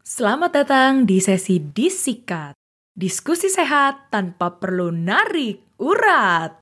Selamat datang di sesi Disikat. Diskusi sehat tanpa perlu narik urat.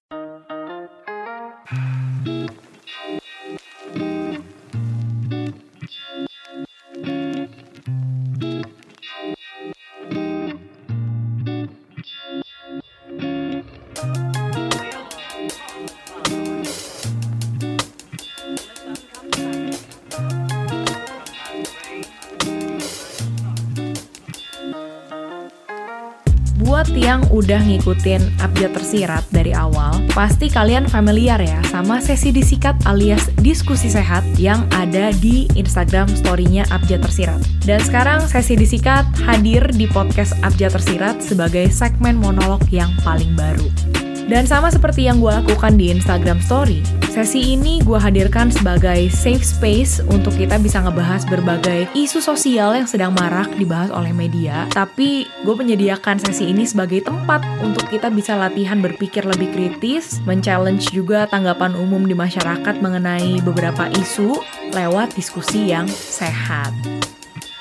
Yang udah ngikutin Abjad Tersirat dari awal, pasti kalian familiar ya sama sesi disikat alias diskusi sehat yang ada di Instagram story-nya Abjad Tersirat. Dan sekarang sesi disikat hadir di podcast Abjad Tersirat sebagai segmen monolog yang paling baru. Dan sama seperti yang gue lakukan di Instagram Story, sesi ini gue hadirkan sebagai safe space untuk kita bisa ngebahas berbagai isu sosial yang sedang marak dibahas oleh media. Tapi gue menyediakan sesi ini sebagai tempat untuk kita bisa latihan berpikir lebih kritis, men-challenge juga tanggapan umum di masyarakat mengenai beberapa isu lewat diskusi yang sehat.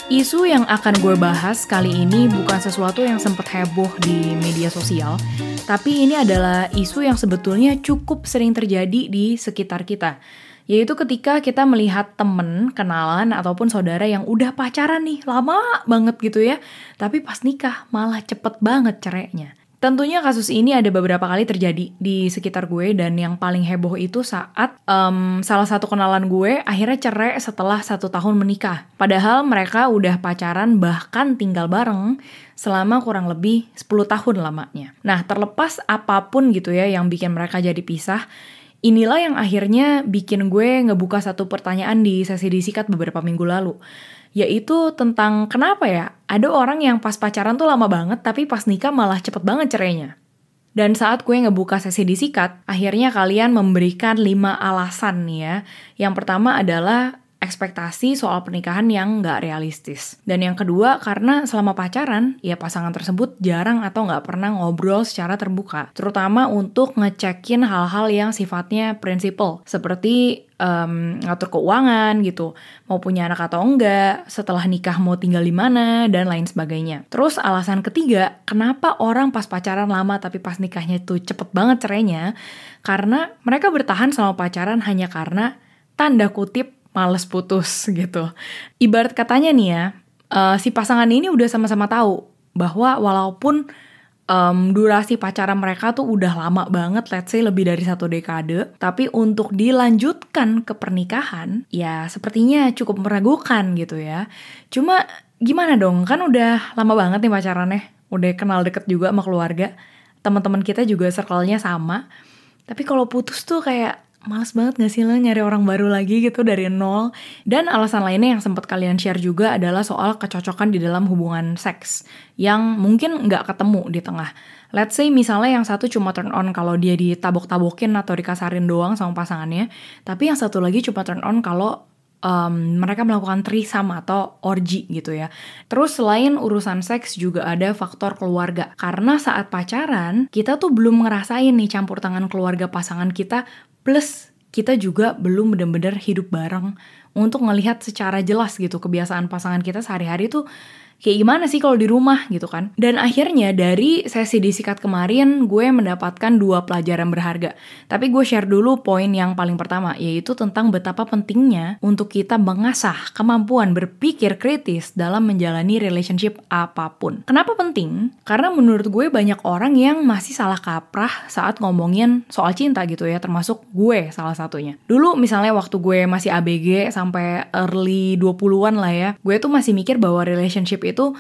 Isu yang akan gue bahas kali ini bukan sesuatu yang sempat heboh di media sosial, tapi ini adalah isu yang sebetulnya cukup sering terjadi di sekitar kita. Yaitu ketika kita melihat temen, kenalan, ataupun saudara yang udah pacaran nih, lama banget gitu ya, tapi pas nikah malah cepet banget cerainya. Tentunya kasus ini ada beberapa kali terjadi di sekitar gue dan yang paling heboh itu saat um, salah satu kenalan gue akhirnya cerai setelah satu tahun menikah. Padahal mereka udah pacaran bahkan tinggal bareng selama kurang lebih 10 tahun lamanya. Nah terlepas apa pun gitu ya yang bikin mereka jadi pisah, inilah yang akhirnya bikin gue ngebuka satu pertanyaan di sesi disikat beberapa minggu lalu yaitu tentang kenapa ya ada orang yang pas pacaran tuh lama banget tapi pas nikah malah cepet banget cerainya. Dan saat gue ngebuka sesi disikat, akhirnya kalian memberikan 5 alasan nih ya. Yang pertama adalah ekspektasi soal pernikahan yang nggak realistis. Dan yang kedua, karena selama pacaran, ya pasangan tersebut jarang atau nggak pernah ngobrol secara terbuka. Terutama untuk ngecekin hal-hal yang sifatnya prinsipal, seperti um, ngatur keuangan gitu, mau punya anak atau enggak, setelah nikah mau tinggal di mana, dan lain sebagainya. Terus alasan ketiga, kenapa orang pas pacaran lama tapi pas nikahnya tuh cepet banget cerainya, karena mereka bertahan selama pacaran hanya karena tanda kutip males putus gitu. Ibarat katanya nih ya, uh, si pasangan ini udah sama-sama tahu bahwa walaupun um, durasi pacaran mereka tuh udah lama banget, let's say lebih dari satu dekade, tapi untuk dilanjutkan ke pernikahan, ya sepertinya cukup meragukan gitu ya. Cuma gimana dong, kan udah lama banget nih pacarannya, udah kenal deket juga sama keluarga, teman-teman kita juga circle-nya sama, tapi kalau putus tuh kayak males banget gak sih lo nyari orang baru lagi gitu dari nol? Dan alasan lainnya yang sempat kalian share juga adalah soal kecocokan di dalam hubungan seks yang mungkin nggak ketemu di tengah. Let's say misalnya yang satu cuma turn on kalau dia ditabok-tabokin atau dikasarin doang sama pasangannya, tapi yang satu lagi cuma turn on kalau um, mereka melakukan trisam atau orgi gitu ya. Terus selain urusan seks juga ada faktor keluarga. Karena saat pacaran, kita tuh belum ngerasain nih campur tangan keluarga pasangan kita Plus kita juga belum benar-benar hidup bareng. Untuk ngelihat secara jelas gitu kebiasaan pasangan kita sehari-hari tuh kayak gimana sih kalau di rumah gitu kan. Dan akhirnya dari sesi disikat kemarin gue mendapatkan dua pelajaran berharga. Tapi gue share dulu poin yang paling pertama yaitu tentang betapa pentingnya untuk kita mengasah kemampuan berpikir kritis dalam menjalani relationship apa pun. Kenapa penting? Karena menurut gue banyak orang yang masih salah kaprah saat ngomongin soal cinta gitu ya, termasuk gue salah satunya. Dulu misalnya waktu gue masih ABG sampai early 20-an lah ya, gue tuh masih mikir bahwa relationship itu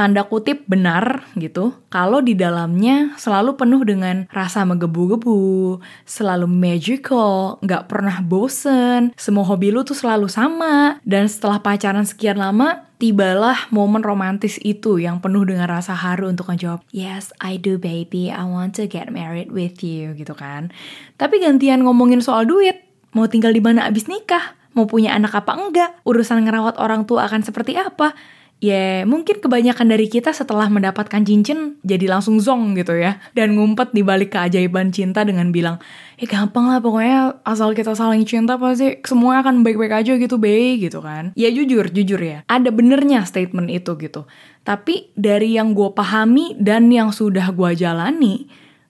tanda kutip benar gitu. Kalau di dalamnya selalu penuh dengan rasa menggebu-gebu, selalu magical, nggak pernah bosen, semua hobi lu tuh selalu sama, dan setelah pacaran sekian lama, tibalah momen romantis itu yang penuh dengan rasa haru untuk menjawab, yes, I do baby, I want to get married with you, gitu kan. Tapi gantian ngomongin soal duit, mau tinggal di mana abis nikah, mau punya anak apa enggak, urusan ngerawat orang tua akan seperti apa, Ya mungkin kebanyakan dari kita setelah mendapatkan cincin jadi langsung zong gitu ya. Dan ngumpet di balik keajaiban cinta dengan bilang, ya gampang lah pokoknya asal kita saling cinta pasti semua akan baik-baik aja gitu be gitu kan. Ya jujur, jujur ya. Ada benernya statement itu gitu. Tapi dari yang gue pahami dan yang sudah gue jalani,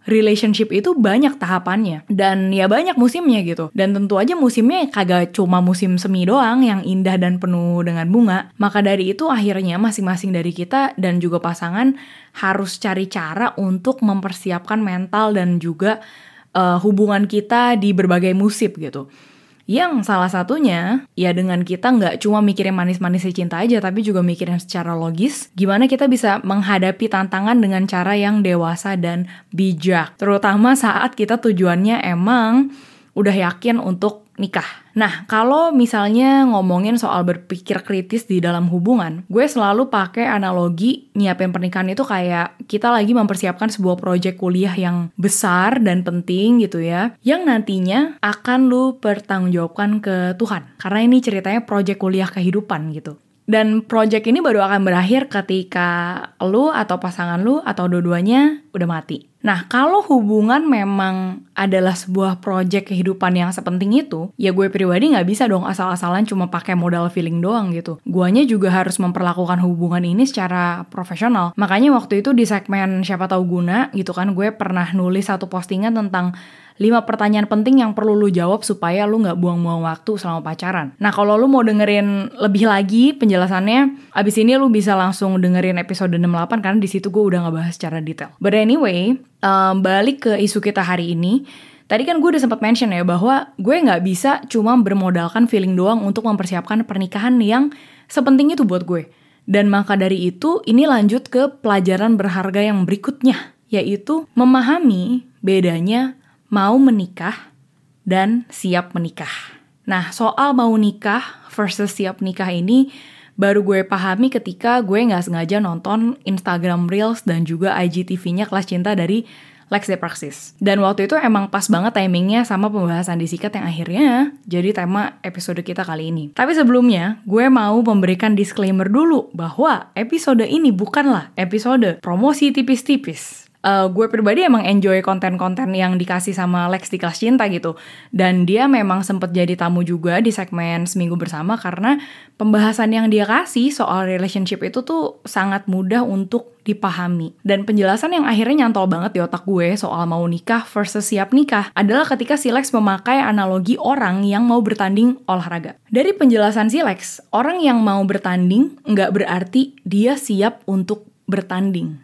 relationship itu banyak tahapannya. Dan ya banyak musimnya gitu. Dan tentu aja musimnya kagak cuma musim semi doang yang indah dan penuh dengan bunga. Maka dari itu akhirnya masing-masing dari kita dan juga pasangan harus cari cara untuk mempersiapkan mental dan juga uh, hubungan kita di berbagai musim gitu yang salah satunya, ya dengan kita nggak cuma mikirin manis-manis cinta aja, tapi juga mikirin secara logis, gimana kita bisa menghadapi tantangan dengan cara yang dewasa dan bijak. Terutama saat kita tujuannya emang udah yakin untuk nikah. Nah, kalau misalnya ngomongin soal berpikir kritis di dalam hubungan, gue selalu pakai analogi nyiapin pernikahan itu kayak kita lagi mempersiapkan sebuah proyek kuliah yang besar dan penting gitu ya, yang nantinya akan lu pertanggungjawabkan ke Tuhan. Karena ini ceritanya proyek kuliah kehidupan gitu. Dan project ini baru akan berakhir ketika lu atau pasangan lu atau dua-duanya udah mati. Nah, kalau hubungan memang adalah sebuah project kehidupan yang sepenting itu, ya gue pribadi nggak bisa dong asal-asalan cuma pakai modal feeling doang gitu. Guanya juga harus memperlakukan hubungan ini secara profesional. Makanya waktu itu di segmen siapa tahu guna gitu kan, gue pernah nulis satu postingan tentang 5 pertanyaan penting yang perlu lu jawab supaya lu nggak buang-buang waktu selama pacaran. Nah, kalau lu mau dengerin lebih lagi penjelasannya, abis ini lu bisa langsung dengerin episode 68 karena di situ gue udah ngebahas secara detail. But anyway, um, balik ke isu kita hari ini, Tadi kan gue udah sempat mention ya bahwa gue nggak bisa cuma bermodalkan feeling doang untuk mempersiapkan pernikahan yang sepenting itu buat gue. Dan maka dari itu, ini lanjut ke pelajaran berharga yang berikutnya, yaitu memahami bedanya mau menikah dan siap menikah. Nah, soal mau nikah versus siap nikah ini baru gue pahami ketika gue nggak sengaja nonton Instagram Reels dan juga IGTV-nya kelas cinta dari Lex de Praxis. Dan waktu itu emang pas banget timingnya sama pembahasan disikat yang akhirnya jadi tema episode kita kali ini. Tapi sebelumnya, gue mau memberikan disclaimer dulu bahwa episode ini bukanlah episode promosi tipis-tipis uh, gue pribadi emang enjoy konten-konten yang dikasih sama Lex di kelas cinta gitu. Dan dia memang sempet jadi tamu juga di segmen Seminggu Bersama karena pembahasan yang dia kasih soal relationship itu tuh sangat mudah untuk dipahami. Dan penjelasan yang akhirnya nyantol banget di otak gue soal mau nikah versus siap nikah adalah ketika si Lex memakai analogi orang yang mau bertanding olahraga. Dari penjelasan si Lex, orang yang mau bertanding nggak berarti dia siap untuk bertanding.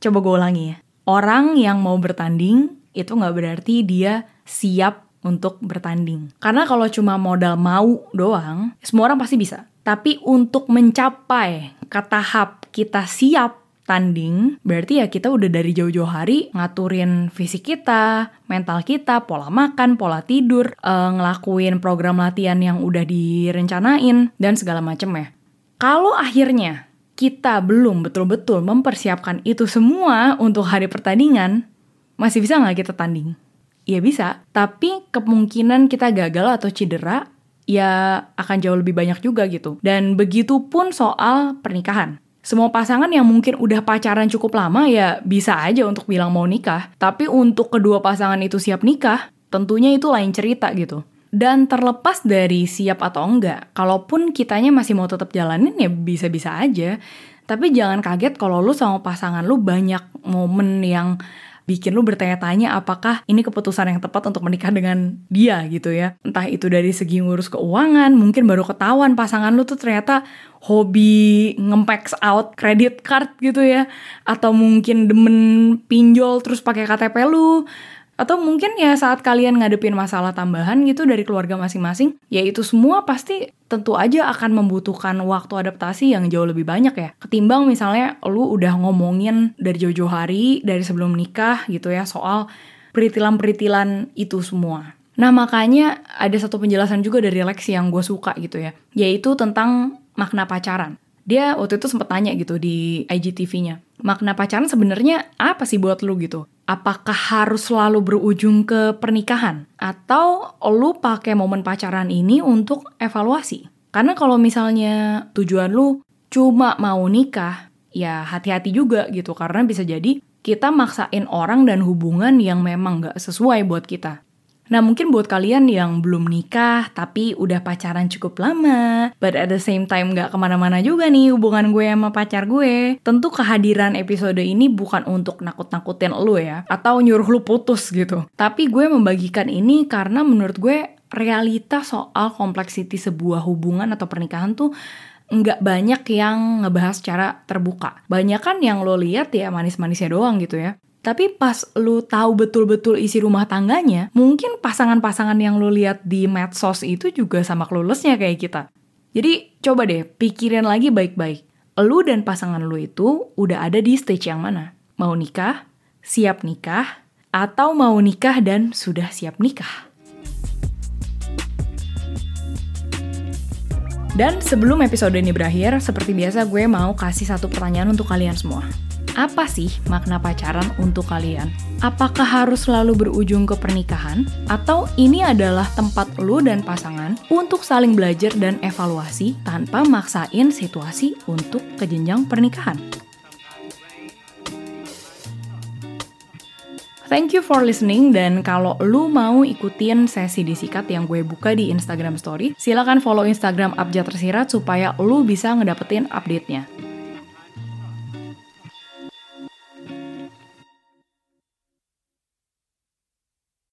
Coba gue ulangi ya orang yang mau bertanding itu nggak berarti dia siap untuk bertanding. Karena kalau cuma modal mau doang, semua orang pasti bisa. Tapi untuk mencapai ke tahap kita siap tanding, berarti ya kita udah dari jauh-jauh hari ngaturin fisik kita, mental kita, pola makan, pola tidur, uh, ngelakuin program latihan yang udah direncanain, dan segala macem ya. Kalau akhirnya kita belum betul-betul mempersiapkan itu semua untuk hari pertandingan, masih bisa nggak kita tanding? Ya bisa, tapi kemungkinan kita gagal atau cedera ya akan jauh lebih banyak juga gitu. Dan begitu pun soal pernikahan. Semua pasangan yang mungkin udah pacaran cukup lama ya bisa aja untuk bilang mau nikah. Tapi untuk kedua pasangan itu siap nikah, tentunya itu lain cerita gitu. Dan terlepas dari siap atau enggak, kalaupun kitanya masih mau tetap jalanin ya bisa-bisa aja. Tapi jangan kaget kalau lu sama pasangan lu banyak momen yang bikin lu bertanya-tanya apakah ini keputusan yang tepat untuk menikah dengan dia gitu ya. Entah itu dari segi ngurus keuangan, mungkin baru ketahuan pasangan lu tuh ternyata hobi ngempax out credit card gitu ya. Atau mungkin demen pinjol terus pakai KTP lu atau mungkin ya saat kalian ngadepin masalah tambahan gitu dari keluarga masing-masing, ya itu semua pasti tentu aja akan membutuhkan waktu adaptasi yang jauh lebih banyak ya. Ketimbang misalnya lu udah ngomongin dari jauh-jauh hari, dari sebelum nikah gitu ya, soal peritilan-peritilan itu semua. Nah makanya ada satu penjelasan juga dari Lex yang gue suka gitu ya, yaitu tentang makna pacaran. Dia waktu itu sempat tanya gitu di IGTV-nya, makna pacaran sebenarnya apa sih buat lu gitu? Apakah harus selalu berujung ke pernikahan atau lu pakai momen pacaran ini untuk evaluasi? Karena kalau misalnya tujuan lu cuma mau nikah, ya hati-hati juga gitu karena bisa jadi kita maksain orang dan hubungan yang memang gak sesuai buat kita. Nah mungkin buat kalian yang belum nikah tapi udah pacaran cukup lama, but at the same time gak ke mana-mana juga nih hubungan gue sama pacar gue. Tentu kehadiran episode ini bukan untuk nakut-nakutin lu ya, atau nyuruh lu putus gitu. Tapi gue membagikan ini karena menurut gue realita soal kompleksiti sebuah hubungan atau pernikahan tuh nggak banyak yang ngebahas secara terbuka. Banyak kan yang lo lihat ya manis-manisnya doang gitu ya. Tapi pas lu tahu betul-betul isi rumah tangganya, mungkin pasangan-pasangan yang lu lihat di medsos itu juga sama kelulesnya kayak kita. Jadi coba deh pikirin lagi baik-baik. Lu dan pasangan lu itu udah ada di stage yang mana? Mau nikah? Siap nikah? Atau mau nikah dan sudah siap nikah? Dan sebelum episode ini berakhir, seperti biasa gue mau kasih satu pertanyaan untuk kalian semua. Apa sih makna pacaran untuk kalian? Apakah harus selalu berujung ke pernikahan? Atau ini adalah tempat lu dan pasangan untuk saling belajar dan evaluasi tanpa maksain situasi untuk ke jenjang pernikahan? Thank you for listening dan kalau lu mau ikutin sesi disikat yang gue buka di Instagram story, silakan follow Instagram Abjad Tersirat supaya lu bisa ngedapetin update-nya.